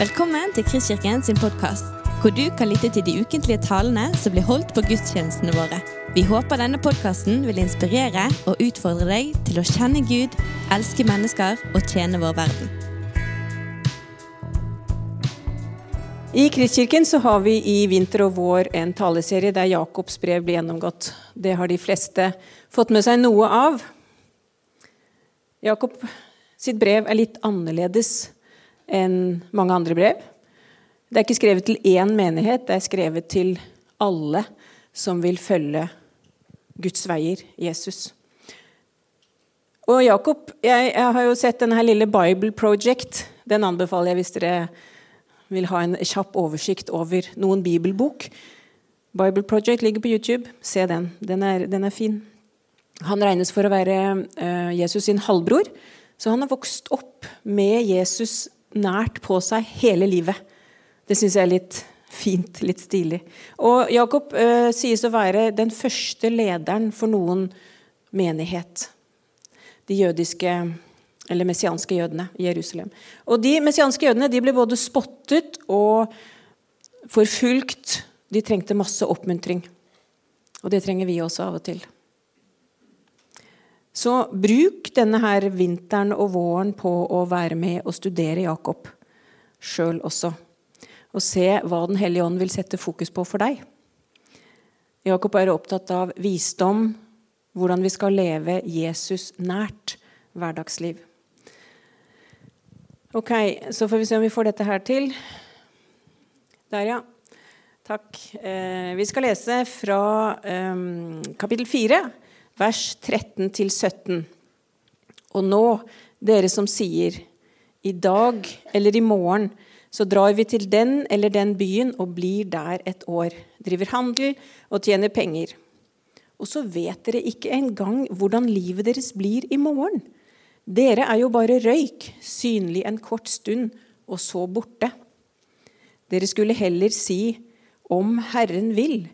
Velkommen til Kristkirken sin podkast, hvor du kan lytte til de ukentlige talene som blir holdt på gudstjenestene våre. Vi håper denne podkasten vil inspirere og utfordre deg til å kjenne Gud, elske mennesker og tjene vår verden. I Kristkirken så har vi i vinter og vår en taleserie der Jakobs brev blir gjennomgått. Det har de fleste fått med seg noe av. Jakob sitt brev er litt annerledes enn mange andre brev. Det er ikke skrevet til én menighet, det er skrevet til alle som vil følge Guds veier, Jesus. Og Jakob, jeg, jeg har jo sett denne lille Bible Project. Den anbefaler jeg hvis dere vil ha en kjapp oversikt over noen bibelbok. Bible Project ligger på YouTube. Se den. Den er, den er fin. Han regnes for å være uh, Jesus sin halvbror, så han har vokst opp med Jesus nært på seg hele livet. Det syns jeg er litt fint, litt stilig. Og Jakob eh, sies å være den første lederen for noen menighet. De jødiske, eller messianske jødene i Jerusalem. Og De messianske jødene de ble både spottet og forfulgt. De trengte masse oppmuntring. Og det trenger vi også av og til. Så bruk denne her vinteren og våren på å være med og studere Jakob sjøl også. Og se hva Den hellige ånd vil sette fokus på for deg. Jakob er opptatt av visdom, hvordan vi skal leve Jesus nært hverdagsliv. Ok, så får vi se om vi får dette her til. Der, ja. Takk. Eh, vi skal lese fra eh, kapittel 4 vers 13-17. Og nå, dere som sier, i dag eller i morgen så drar vi til den eller den byen og blir der et år, driver handel og tjener penger. Og så vet dere ikke engang hvordan livet deres blir i morgen. Dere er jo bare røyk, synlig en kort stund, og så borte. Dere skulle heller si om Herren vil,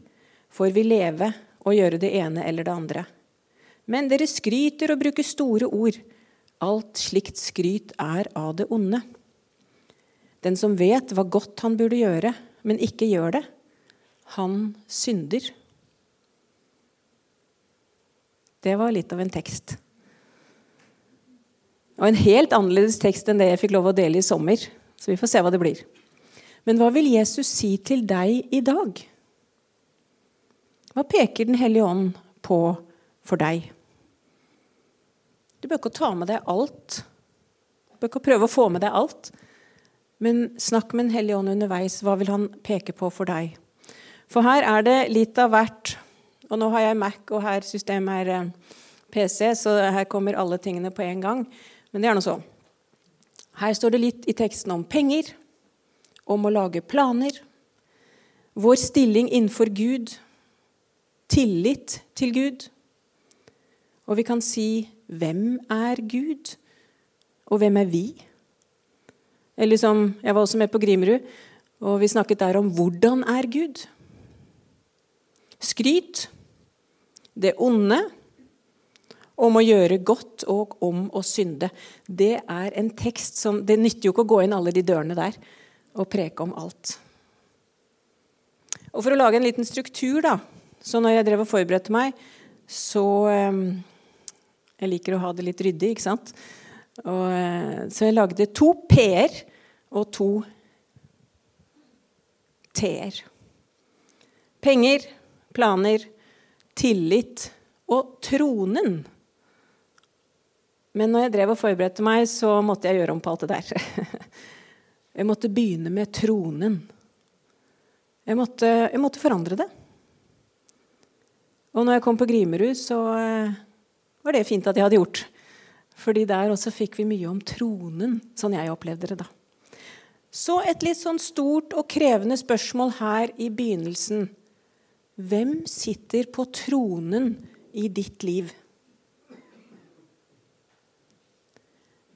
får vi leve og gjøre det ene eller det andre. Men dere skryter og bruker store ord. Alt slikt skryt er av det onde. Den som vet hva godt han burde gjøre, men ikke gjør det, han synder. Det var litt av en tekst. Og en helt annerledes tekst enn det jeg fikk lov å dele i sommer. Så vi får se hva det blir. Men hva vil Jesus si til deg i dag? Hva peker Den hellige ånd på for deg? Du bør ikke ta med deg alt. Du bør ikke prøve å få med deg alt. Men snakk med Den hellige ånd underveis. Hva vil han peke på for deg? For her er det litt av hvert. Og nå har jeg Mac, og her systemet er eh, PC, så her kommer alle tingene på en gang. Men det er nå så. Her står det litt i teksten om penger, om å lage planer, vår stilling innenfor Gud, tillit til Gud. Og vi kan si hvem er Gud, og hvem er vi? Eller som Jeg var også med på Grimrud, og vi snakket der om hvordan er Gud? Skryt. Det onde. Om å gjøre godt og om å synde. Det er en tekst som Det nytter jo ikke å gå inn alle de dørene der og preke om alt. Og For å lage en liten struktur, da Så når jeg drev og forberedte meg, så um, jeg liker å ha det litt ryddig, ikke sant? Og, eh, så jeg lagde to P-er og to T-er. Penger, planer, tillit og tronen. Men når jeg drev og forberedte meg, så måtte jeg gjøre om på alt det der. Jeg måtte begynne med tronen. Jeg måtte, jeg måtte forandre det. Og når jeg kom på Grimerud, så eh, var det fint at jeg hadde gjort. Fordi der også fikk vi mye om tronen, sånn jeg opplevde det da. Så et litt sånn stort og krevende spørsmål her i begynnelsen. Hvem sitter på tronen i ditt liv?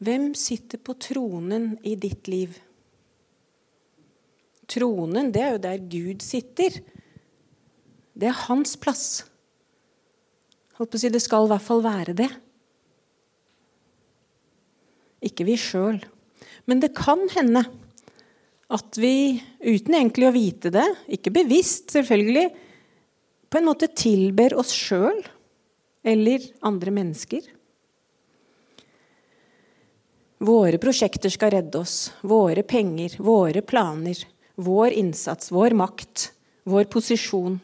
Hvem sitter på tronen i ditt liv? Tronen, det er jo der Gud sitter. Det er hans plass. Holdt på å si, Det skal i hvert fall være det. Ikke vi sjøl. Men det kan hende at vi, uten egentlig å vite det, ikke bevisst selvfølgelig, på en måte tilber oss sjøl eller andre mennesker. Våre prosjekter skal redde oss. Våre penger, våre planer, vår innsats, vår makt, vår posisjon.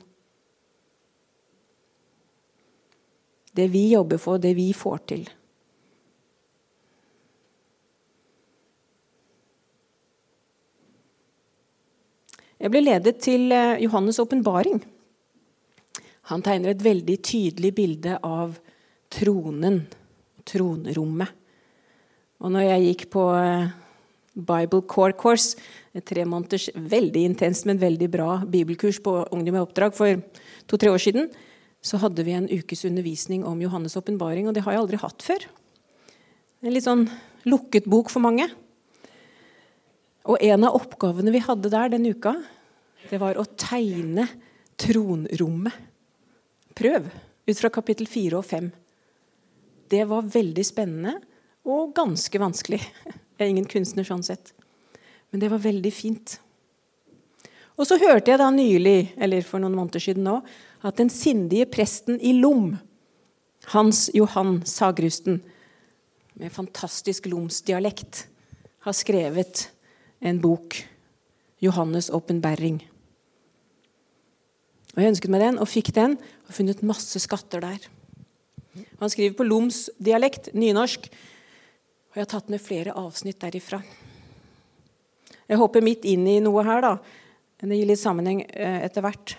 Det vi jobber for, det vi får til. Jeg ble ledet til eh, Johannes' åpenbaring. Han tegner et veldig tydelig bilde av tronen, tronrommet. Og når jeg gikk på eh, Bible Core Course, et tre måneders veldig intenst, men veldig bra bibelkurs på Ungdom i oppdrag for to-tre år siden, så hadde vi en ukes undervisning om Johannes' åpenbaring, og det har jeg aldri hatt før. En litt sånn lukket bok for mange. Og en av oppgavene vi hadde der den uka, det var å tegne tronrommet. Prøv ut fra kapittel 4 og 5. Det var veldig spennende og ganske vanskelig. Jeg er ingen kunstner sånn sett. Men det var veldig fint. Og så hørte jeg da nylig, eller for noen måneder siden nå, at den sindige presten i Lom, Hans Johan Sagrusten, med fantastisk lomsdialekt, har skrevet en bok, 'Johannes' åpenbæring'. Og Jeg ønsket meg den, og fikk den, og funnet masse skatter der. Han skriver på Loms dialekt, nynorsk, og jeg har tatt med flere avsnitt derifra. Jeg hopper midt inn i noe her, da. Det gir litt sammenheng eh, etter hvert.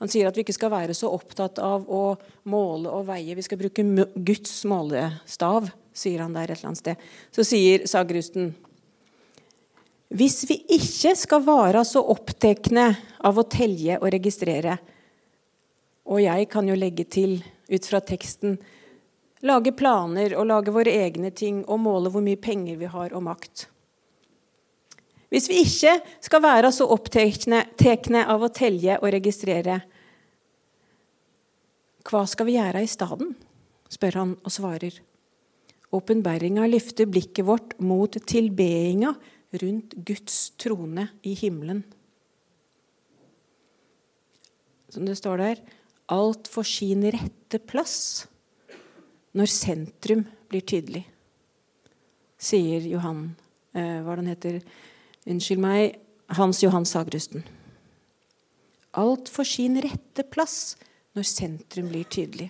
Han sier at vi ikke skal være så opptatt av å måle og veie. Vi skal bruke Guds målestav, sier han der et eller annet sted. Så sier Sagrusten Hvis vi ikke skal være så opptekne av å telje og registrere Og jeg kan jo legge til, ut fra teksten, lage planer og lage våre egne ting og måle hvor mye penger vi har og makt. Hvis vi ikke skal være så opptekne av å telje og registrere, hva skal vi gjøre i staden? spør han og svarer. Åpenbæringa løfter blikket vårt mot tilbedinga rundt Guds trone i himmelen. Som det står der alt får sin rette plass når sentrum blir tydelig, sier Johan eh, hva den heter, Unnskyld meg, Hans Johan Sagrusten. Alt får sin rette plass når sentrum blir tydelig.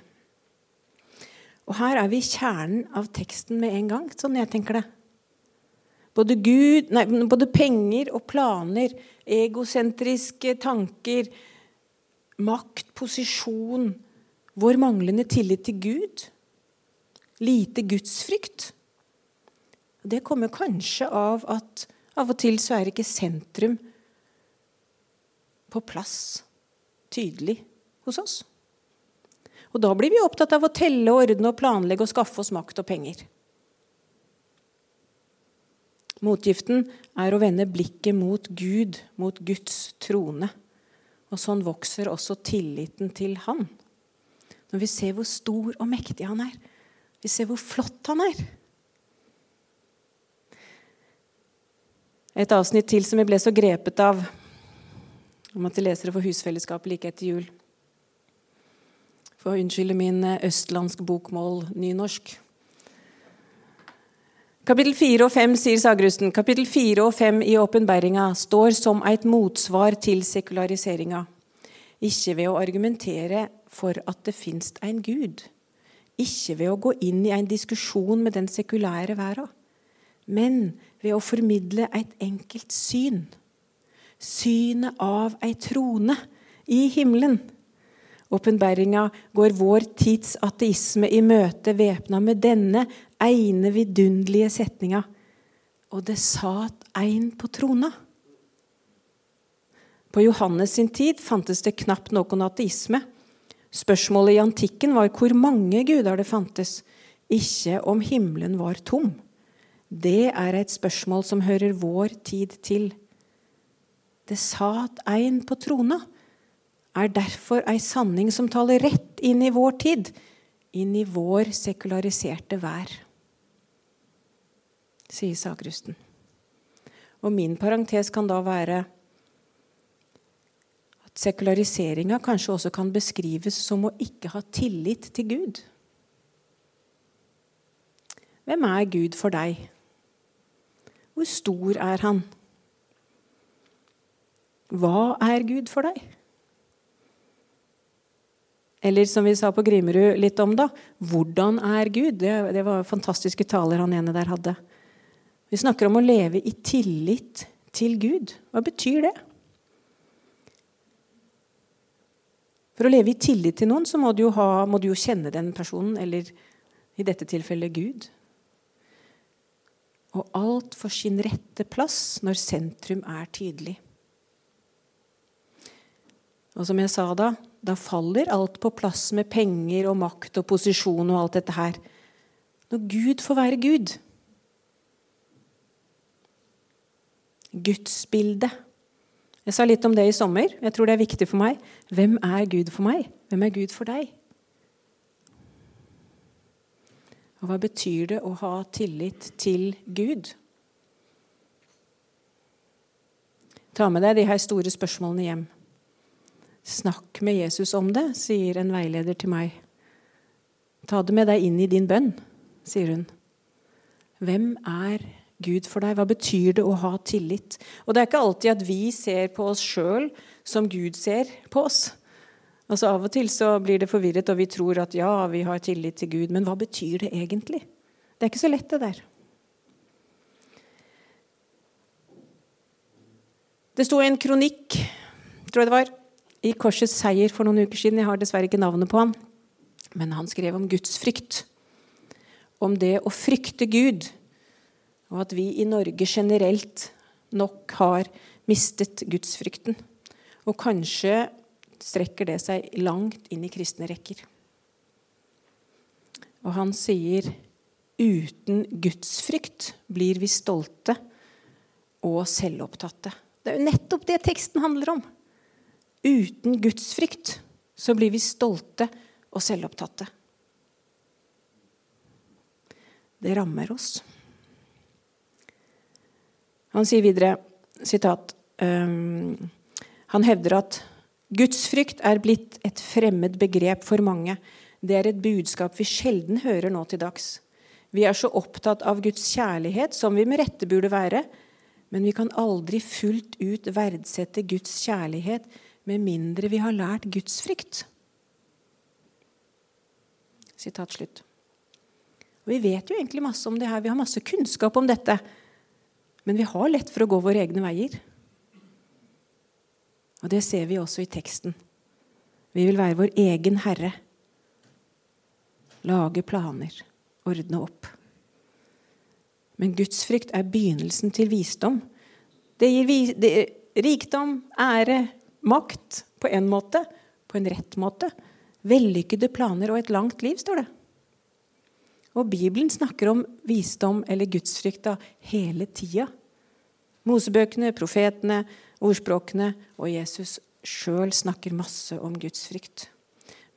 Og her er vi i kjernen av teksten med en gang, sånn jeg tenker det. Både, Gud, nei, både penger og planer, egosentriske tanker, makt, posisjon, vår manglende tillit til Gud, lite gudsfrykt. Det kommer kanskje av at av og til så er ikke sentrum på plass tydelig hos oss. Og da blir vi opptatt av å telle, ordne og planlegge og skaffe oss makt og penger. Motgiften er å vende blikket mot Gud, mot Guds trone. Og sånn vokser også tilliten til Han. Når vi ser hvor stor og mektig Han er. Vi ser hvor flott Han er. Et avsnitt til som jeg ble så grepet av. Jeg måtte lese det for Husfellesskapet like etter jul. For å unnskylde min eh, østlandsk bokmål-nynorsk. Kapittel 4 og 5 sier Sagrusten, kapittel 4 og 5 i åpenbæringa står som et motsvar til sekulariseringa. Ikke ved å argumentere for at det fins en gud. Ikke ved å gå inn i en diskusjon med den sekulære verden men ved å formidle et enkelt syn. Synet av ei trone i himmelen. Åpenbæringa går vår tids ateisme i møte væpna med denne ene vidunderlige setninga. Og det sat ein på trona. På Johannes sin tid fantes det knapt noen ateisme. Spørsmålet i antikken var hvor mange guder det fantes, ikke om himmelen var tom. Det er et spørsmål som hører vår tid til. Det sat ein på trona er derfor ei sanning som taler rett inn i vår tid, inn i vår sekulariserte vær, sier Sagrusten. Og min parentes kan da være at sekulariseringa kanskje også kan beskrives som å ikke ha tillit til Gud. Hvem er Gud for deg? Hvor stor er han? Hva er Gud for deg? Eller som vi sa på Grimerud litt om, da. Hvordan er Gud? Det, det var fantastiske taler han ene der hadde. Vi snakker om å leve i tillit til Gud. Hva betyr det? For å leve i tillit til noen så må du jo, ha, må du jo kjenne den personen, eller i dette tilfellet Gud. Og alt får sin rette plass når sentrum er tydelig. Og som jeg sa da, da faller alt på plass med penger og makt og posisjon og alt dette her. Når Gud får være Gud. Gudsbildet. Jeg sa litt om det i sommer. Jeg tror det er viktig for meg. Hvem er Gud for meg? Hvem er Gud for deg? Og hva betyr det å ha tillit til Gud? Ta med deg de her store spørsmålene hjem. Snakk med Jesus om det, sier en veileder til meg. Ta det med deg inn i din bønn, sier hun. Hvem er Gud for deg? Hva betyr det å ha tillit? Og det er ikke alltid at vi ser på oss sjøl som Gud ser på oss. Altså Av og til så blir det forvirret, og vi tror at ja, vi har tillit til Gud. Men hva betyr det egentlig? Det er ikke så lett, det der. Det sto en kronikk, tror jeg det var, i Korsets seier for noen uker siden. Jeg har dessverre ikke navnet på han. Men han skrev om gudsfrykt. Om det å frykte Gud. Og at vi i Norge generelt nok har mistet gudsfrykten. Og kanskje strekker det seg langt inn i kristne rekker. Og han sier uten gudsfrykt blir vi stolte og selvopptatte. Det er jo nettopp det teksten handler om. Uten gudsfrykt så blir vi stolte og selvopptatte. Det rammer oss. Han sier videre, sitat, um, Han hevder at gudsfrykt er blitt et fremmed begrep for mange. Det er et budskap vi sjelden hører nå til dags. Vi er så opptatt av Guds kjærlighet, som vi med rette burde være, men vi kan aldri fullt ut verdsette Guds kjærlighet med mindre vi har lært gudsfrykt. Sitat slutt. Vi vet jo egentlig masse om det her. Vi har masse kunnskap om dette. Men vi har lett for å gå våre egne veier. Og det ser vi også i teksten. Vi vil være vår egen herre. Lage planer, ordne opp. Men gudsfrykt er begynnelsen til visdom. Det gir vi, det, rikdom, ære, Makt på en måte, på en rett måte. Vellykkede planer og et langt liv, står det. Og Bibelen snakker om visdom eller gudsfrykt hele tida. Mosebøkene, profetene, ordspråkene og Jesus sjøl snakker masse om Guds frykt.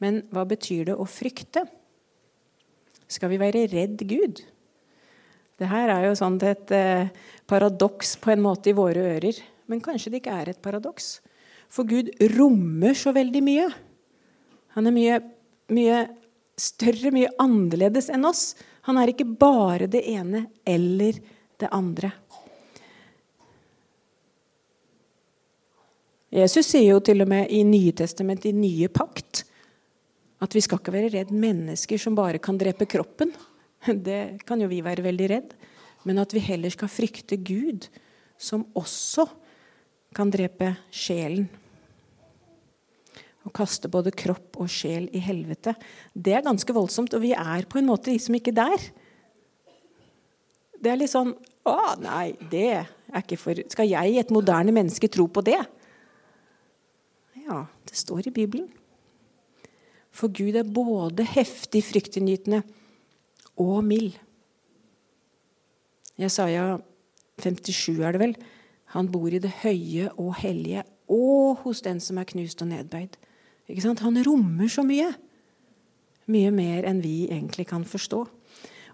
Men hva betyr det å frykte? Skal vi være redd Gud? Det her er jo sånn et eh, paradoks på en måte i våre ører. Men kanskje det ikke er et paradoks. For Gud rommer så veldig mye. Han er mye, mye større, mye annerledes enn oss. Han er ikke bare det ene eller det andre. Jesus sier jo til og med i Nye testament, i nye pakt, at vi skal ikke være redd mennesker som bare kan drepe kroppen. Det kan jo vi være veldig redd. Men at vi heller skal frykte Gud, som også kan drepe sjelen å kaste både kropp og sjel i helvete. Det er ganske voldsomt, og vi er på en måte liksom ikke der. Det er litt sånn Å, nei, det er ikke for Skal jeg, et moderne menneske, tro på det? Det står i Bibelen. For Gud er både heftig fryktinngytende og mild. Jesaja 57 er det vel. Han bor i det høye og hellige og hos den som er knust og nedbøyd. Han rommer så mye. Mye mer enn vi egentlig kan forstå.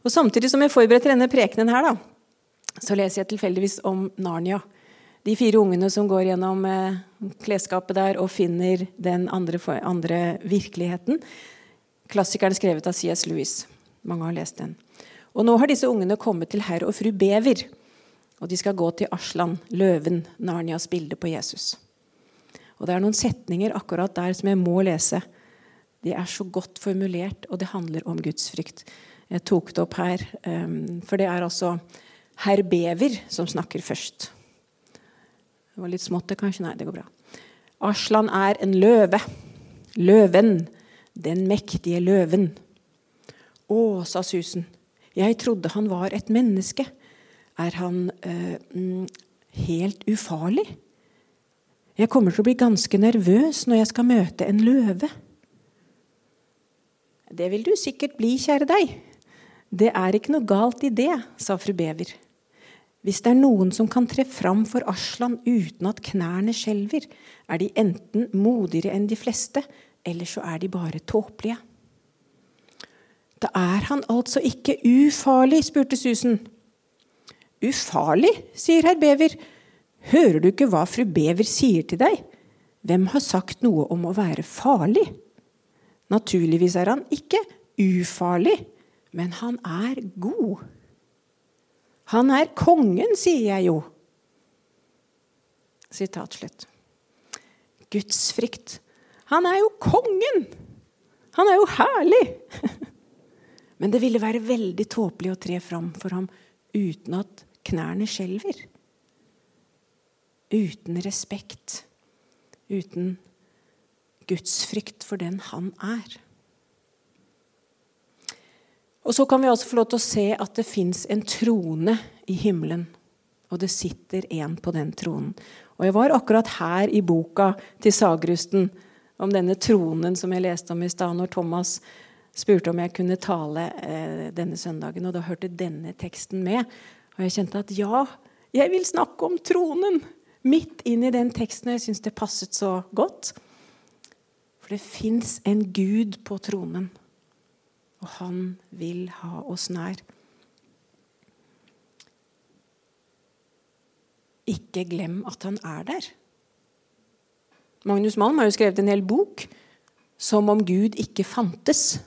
Og Samtidig som jeg forberedte denne prekenen, her, da, så leser jeg tilfeldigvis om Narnia. De fire ungene som går gjennom eh, klesskapet der og finner den andre, andre virkeligheten. Klassikeren skrevet av C.S. Lewis. Mange har lest den. Og nå har disse ungene kommet til herr og fru Bever. Og de skal gå til Aslan, løven, Narnias bilde på Jesus. Og det er noen setninger akkurat der som jeg må lese. De er så godt formulert, og det handler om gudsfrykt. Jeg tok det opp her, ehm, for det er altså herr Bever som snakker først. Det var litt smått, det kanskje? Nei, det går bra. Aslan er en løve. Løven. Den mektige løven. Å, sa Susan. Jeg trodde han var et menneske. Er han øh, helt ufarlig? Jeg kommer til å bli ganske nervøs når jeg skal møte en løve. Det vil du sikkert bli, kjære deg. Det er ikke noe galt i det, sa fru Bever. Hvis det er noen som kan tre fram for Aslan uten at knærne skjelver, er de enten modigere enn de fleste, eller så er de bare tåpelige. Da er han altså ikke ufarlig, spurte Susan. Ufarlig, sier herr Bever. Hører du ikke hva fru Bever sier til deg? Hvem har sagt noe om å være farlig? Naturligvis er han ikke ufarlig, men han er god. Han er kongen, sier jeg jo. Sitat slutt. Gudsfrykt. Han er jo kongen! Han er jo herlig! Men det ville være veldig tåpelig å tre fram for ham uten at knærne skjelver uten respekt, uten gudsfrykt for den han er. Og Så kan vi også få lov til å se at det fins en trone i himmelen. Og det sitter en på den tronen. Og Jeg var akkurat her i boka til Sagrusten om denne tronen som jeg leste om i stad, når Thomas spurte om jeg kunne tale eh, denne søndagen. Og da hørte denne teksten med. Og jeg kjente at ja, jeg vil snakke om tronen midt inn i den teksten, jeg syns det passet så godt. For det fins en Gud på tronen, og han vil ha oss nær. Ikke glem at han er der. Magnus Malm har jo skrevet en hel bok som om Gud ikke fantes.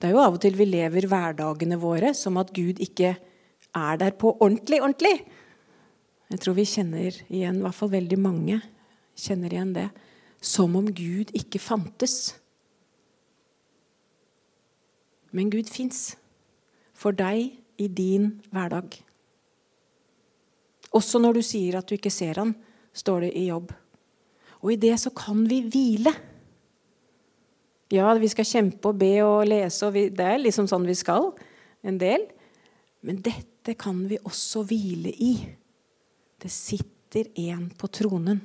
Det er jo av og til vi lever hverdagene våre som at Gud ikke er der på ordentlig, ordentlig. Jeg tror vi kjenner igjen, i hvert fall veldig mange kjenner igjen det. Som om Gud ikke fantes. Men Gud fins. For deg i din hverdag. Også når du sier at du ikke ser han, står det i jobb. Og i det så kan vi hvile. Ja, vi skal kjempe og be og lese, og vi, det er liksom sånn vi skal. En del. Men dette kan vi også hvile i. Det sitter en på tronen.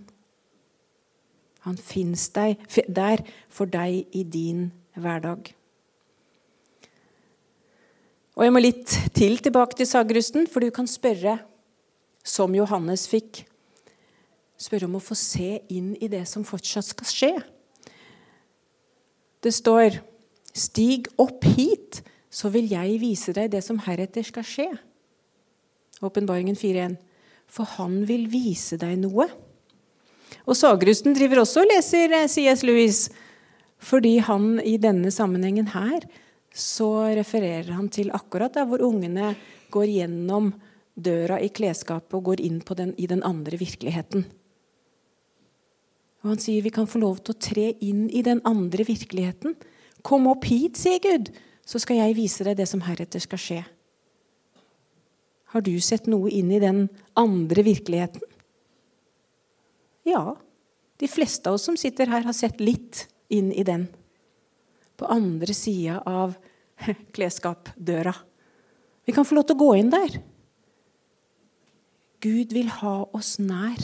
Han fins der for deg i din hverdag. Og Jeg må litt til tilbake til sagrusten, for du kan spørre, som Johannes fikk, spørre om å få se inn i det som fortsatt skal skje. Det står 'Stig opp hit, så vil jeg vise deg det som heretter skal skje'. Åpenbaringen 4.1 for han vil vise deg noe. Og Sagrusten driver også og leser eh, C.S. Lewis, fordi han i denne sammenhengen her så refererer han til akkurat der hvor ungene går gjennom døra i klesskapet og går inn den, i den andre virkeligheten. Og Han sier vi kan få lov til å tre inn i den andre virkeligheten. Kom opp hit, sier Gud, så skal jeg vise deg det som heretter skal skje. Har du sett noe inn i den andre virkeligheten? Ja. De fleste av oss som sitter her, har sett litt inn i den. På andre sida av klesskapdøra. Vi kan få lov til å gå inn der. Gud vil ha oss nær.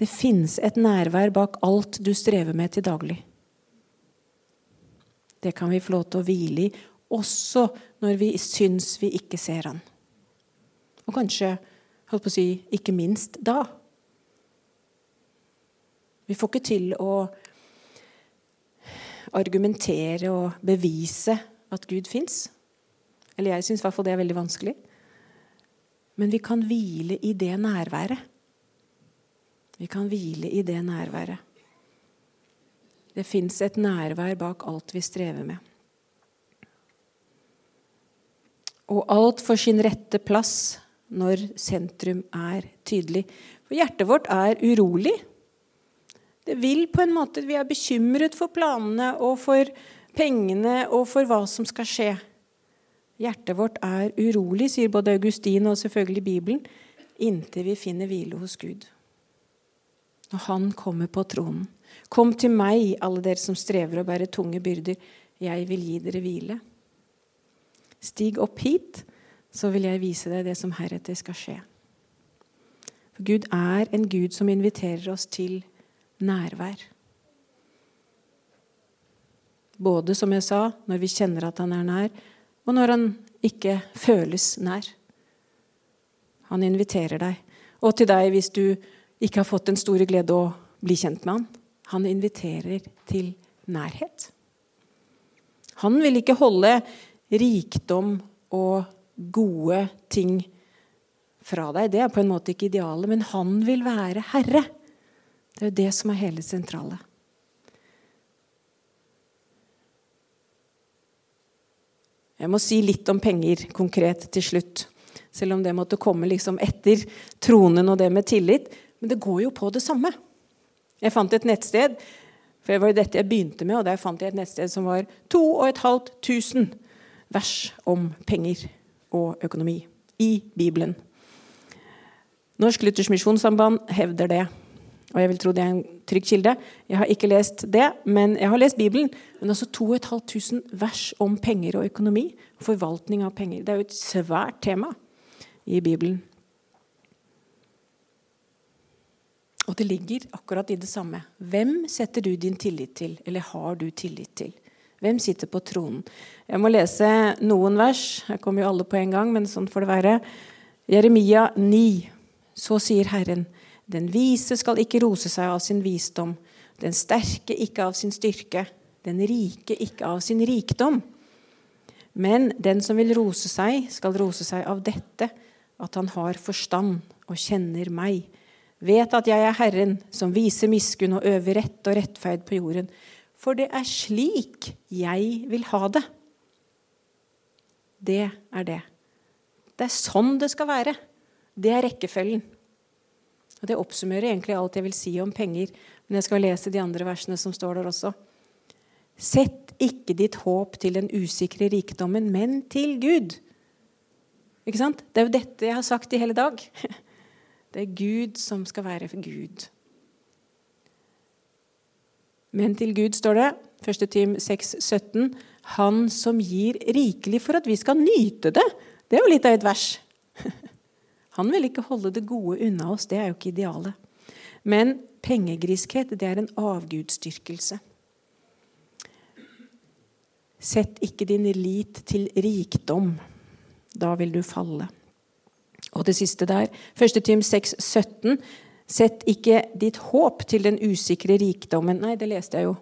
Det fins et nærvær bak alt du strever med til daglig. Det kan vi få lov til å hvile i også når vi syns vi ikke ser han. Og kanskje, holdt på å si, ikke minst da. Vi får ikke til å argumentere og bevise at Gud fins. Eller jeg syns i hvert fall det er veldig vanskelig. Men vi kan hvile i det nærværet. Vi kan hvile i det nærværet. Det fins et nærvær bak alt vi strever med. Og alt får sin rette plass når sentrum er tydelig. For hjertet vårt er urolig. Det vil på en måte Vi er bekymret for planene og for pengene og for hva som skal skje. Hjertet vårt er urolig, sier både Augustin og selvfølgelig Bibelen, inntil vi finner hvile hos Gud. Når Han kommer på tronen. Kom til meg, alle dere som strever og bærer tunge byrder. Jeg vil gi dere hvile. Stig opp hit, så vil jeg vise deg det som heretter skal skje. For Gud er en Gud som inviterer oss til nærvær. Både, som jeg sa, når vi kjenner at han er nær, og når han ikke føles nær. Han inviterer deg. Og til deg hvis du ikke har fått den store glede å bli kjent med han. Han inviterer til nærhet. Han vil ikke holde rikdom og gode ting fra deg. Det er på en måte ikke idealet, men han vil være herre. Det er jo det som er hele sentrale. Jeg må si litt om penger konkret til slutt. Selv om det måtte komme liksom etter tronen og det med tillit. Men det går jo på det samme. Jeg fant et nettsted, for det var jo dette jeg begynte med, og der fant jeg et nettsted som var 2500 vers om penger og økonomi i Bibelen. Norsk Luthers Misjonssamband hevder det. Og jeg vil tro det er en trygg kilde. Jeg har ikke lest det, men jeg har lest Bibelen. Men altså 2500 vers om penger og økonomi. Forvaltning av penger. Det er jo et svært tema i Bibelen. Og det ligger akkurat i det samme. Hvem setter du din tillit til, eller har du tillit til? Hvem sitter på tronen? Jeg må lese noen vers. Her kommer jo alle på en gang, men sånn får det være. Jeremia 9. Så sier Herren. Den vise skal ikke rose seg av sin visdom, den sterke ikke av sin styrke, den rike ikke av sin rikdom. Men den som vil rose seg, skal rose seg av dette, at han har forstand og kjenner meg. Vet at jeg er Herren, som viser miskunn og øver rett og rettferd på jorden. For det er slik jeg vil ha det. Det er det. Det er sånn det skal være. Det er rekkefølgen. Og Det oppsummerer egentlig alt jeg vil si om penger. Men jeg skal lese de andre versene som står der også. Sett ikke ditt håp til den usikre rikdommen, men til Gud. Ikke sant? Det er jo dette jeg har sagt i hele dag. Det er Gud som skal være Gud. Men til Gud står det, 1. Tim 6, 17, Han som gir rikelig for at vi skal nyte det. Det er jo litt av et vers. Han vil ikke holde det gode unna oss. Det er jo ikke idealet. Men pengegriskhet, det er en avgudsdyrkelse. Sett ikke din lit til rikdom. Da vil du falle. Og det siste der, 1. Tim 6, 17. Sett ikke ditt håp til den usikre rikdommen. Nei, det leste jeg jo.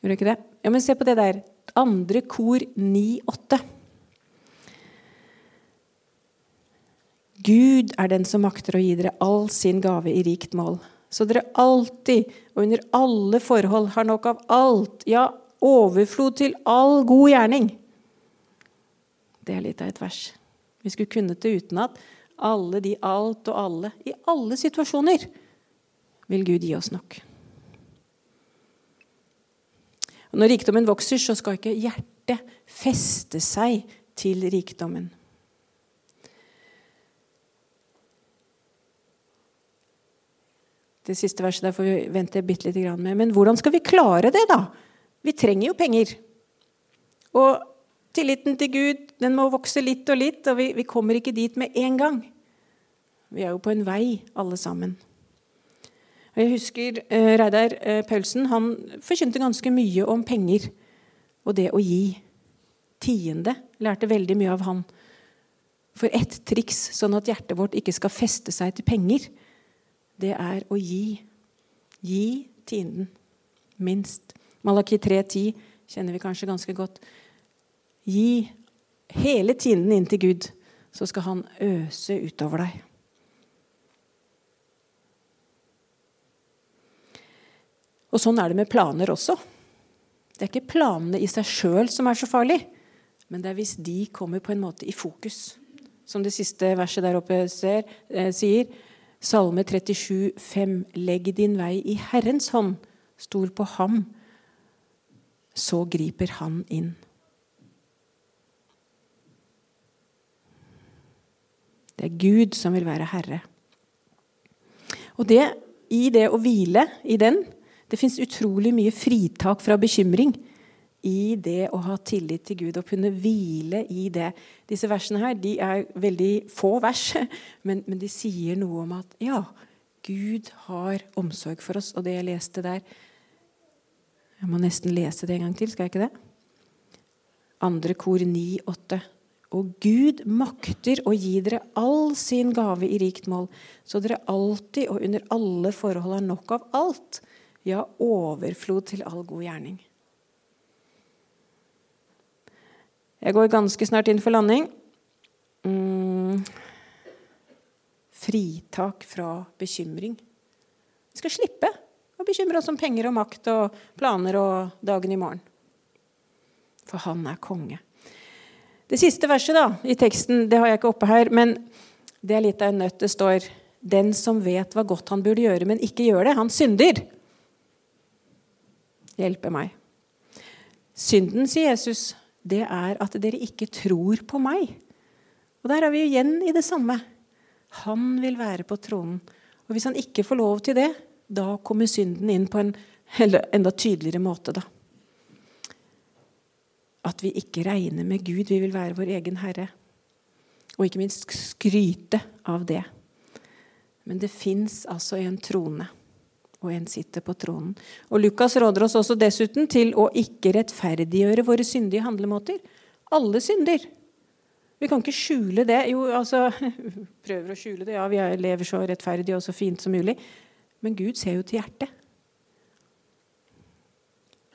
Gjorde ikke det? Ja, Men se på det der. Andre kor 9, 8. Gud er den som makter å gi dere all sin gave i rikt mål. Så dere alltid og under alle forhold har nok av alt, ja, overflod til all god gjerning. Det er litt av et vers. Vi skulle kunnet det utenat. Alle de alt og alle, i alle situasjoner, vil Gud gi oss nok. Og når rikdommen vokser, så skal ikke hjertet feste seg til rikdommen. Det siste verset der får vi vente bitte lite grann med. Men hvordan skal vi klare det, da? Vi trenger jo penger. Og tilliten til Gud den må vokse litt og litt, og vi, vi kommer ikke dit med en gang. Vi er jo på en vei, alle sammen. Og jeg husker eh, Reidar eh, Paulsen han forkynte ganske mye om penger og det å gi. Tiende lærte veldig mye av han. For ett triks, sånn at hjertet vårt ikke skal feste seg til penger, det er å gi. Gi tienden. Minst. Malaki 3,10 kjenner vi kanskje ganske godt. Gi hele tienden inn til Gud. så skal han øse utover deg. Og sånn er det med planer også. Det er ikke planene i seg sjøl som er så farlig, men det er hvis de kommer på en måte i fokus. Som det siste verset der oppe ser, eh, sier. Salme 37, 5. Legg din vei i Herrens hånd. Stol på ham. Så griper han inn. Det er Gud som vil være herre. Og det, i det å hvile i den Det fins utrolig mye fritak fra bekymring i det å ha tillit til Gud og kunne hvile i det. Disse versene her de er veldig få vers, men, men de sier noe om at ja, Gud har omsorg for oss. Og det jeg leste der Jeg må nesten lese det en gang til, skal jeg ikke det? Andre kor 9, 8. Og Gud makter å gi dere all sin gave i rikt mål, så dere alltid og under alle forhold har nok av alt, ja, overflod til all god gjerning. Jeg går ganske snart inn for landing. Mm. Fritak fra bekymring. Vi skal slippe å bekymre oss om penger og makt og planer og dagen i morgen. For han er konge. Det siste verset da, i teksten det har jeg ikke oppe her, men det er litt av en nøtt. Det står Den som vet hva godt han burde gjøre, men ikke gjør det, han synder. Hjelpe meg. Synden, sier Jesus, det er at dere ikke tror på meg. Og der er vi igjen i det samme. Han vil være på tronen. Og hvis han ikke får lov til det, da kommer synden inn på en enda tydeligere måte. da at vi ikke regner med Gud. Vi vil være vår egen herre. Og ikke minst skryte av det. Men det fins altså en trone, og en sitter på tronen. Og Lukas råder oss også dessuten til å ikke rettferdiggjøre våre syndige handlemåter. Alle synder. Vi kan ikke skjule det. Jo, altså Prøver å skjule det. Ja, vi lever så rettferdig og så fint som mulig. Men Gud ser jo til hjertet.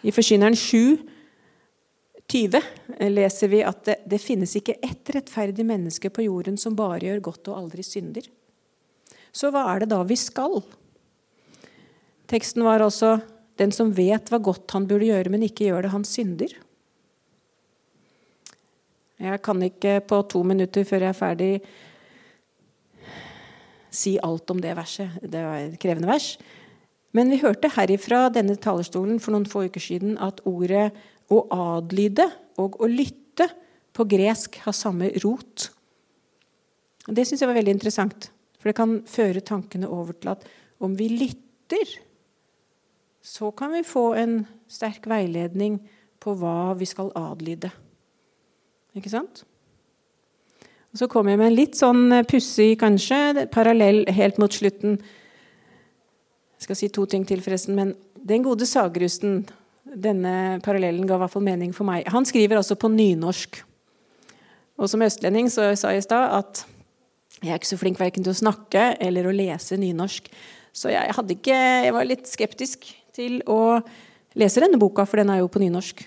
I Forkynneren 7 20 leser vi at det, det finnes ikke ett rettferdig menneske på jorden som bare gjør godt og aldri synder. Så hva er det da vi skal? Teksten var også den som vet hva godt han burde gjøre, men ikke gjør det, han synder. Jeg kan ikke på to minutter før jeg er ferdig, si alt om det verset. Det var et krevende vers. Men vi hørte herifra denne talerstolen for noen få uker siden at ordet å adlyde og å lytte på gresk har samme rot. Det syns jeg var veldig interessant, for det kan føre tankene over til at om vi lytter, så kan vi få en sterk veiledning på hva vi skal adlyde. Ikke sant? Og Så kommer jeg med en litt sånn pussig, kanskje, parallell helt mot slutten. Jeg skal si to ting til, forresten. Men den gode Sagrusten denne parallellen ga i hvert fall mening for meg. Han skriver altså på nynorsk. Og som østlending så sa jeg i stad at jeg er ikke så flink verken til å snakke eller å lese nynorsk. Så jeg, ikke, jeg var litt skeptisk til å lese denne boka, for den er jo på nynorsk.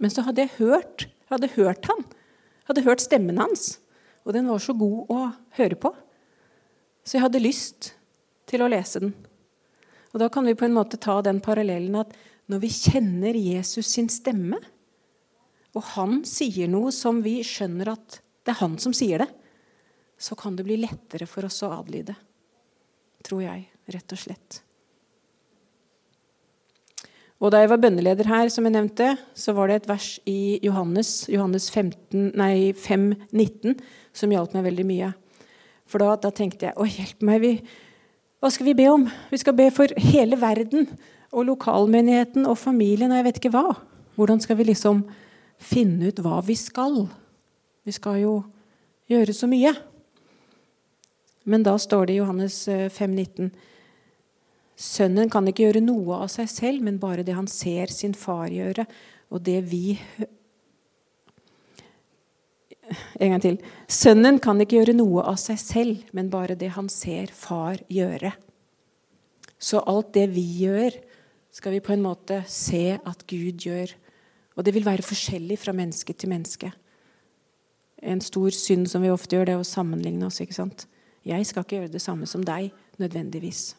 Men så hadde jeg hørt, hadde hørt han. Hadde hørt stemmen hans. Og den var så god å høre på. Så jeg hadde lyst til å lese den. Og da kan vi på en måte ta den parallellen at når vi kjenner Jesus sin stemme, og han sier noe som vi skjønner at det er han som sier det, så kan det bli lettere for oss å adlyde. Tror jeg, rett og slett. Og Da jeg var bønneleder her, som jeg nevnte, så var det et vers i Johannes, Johannes 15, nei, 5, 19, som hjalp meg veldig mye. For da, da tenkte jeg Å, hjelp meg. Vi, hva skal vi be om? Vi skal be for hele verden og lokalmenigheten og familien og jeg vet ikke hva. Hvordan skal vi liksom finne ut hva vi skal? Vi skal jo gjøre så mye. Men da står det i Johannes 5, eh, 19, Sønnen kan ikke gjøre noe av seg selv, men bare det han ser sin far gjøre. Og det vi En gang til. Sønnen kan ikke gjøre noe av seg selv, men bare det han ser far gjøre. Så alt det vi gjør, skal vi på en måte se at Gud gjør. Og det vil være forskjellig fra menneske til menneske. En stor synd som vi ofte gjør, det er å sammenligne oss. ikke sant? Jeg skal ikke gjøre det samme som deg, nødvendigvis.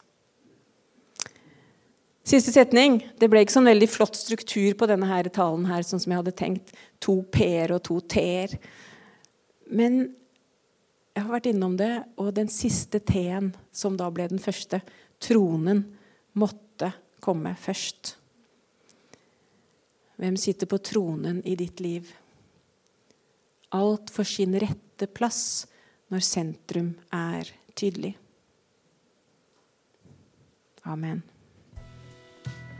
Siste setning. Det ble ikke sånn veldig flott struktur på denne her talen her, sånn som jeg hadde tenkt. To p-er og to t-er. Men jeg har vært innom det, og den siste t-en, som da ble den første, tronen, måtte komme først. Hvem sitter på tronen i ditt liv? Alt for sin rette plass når sentrum er tydelig. Amen.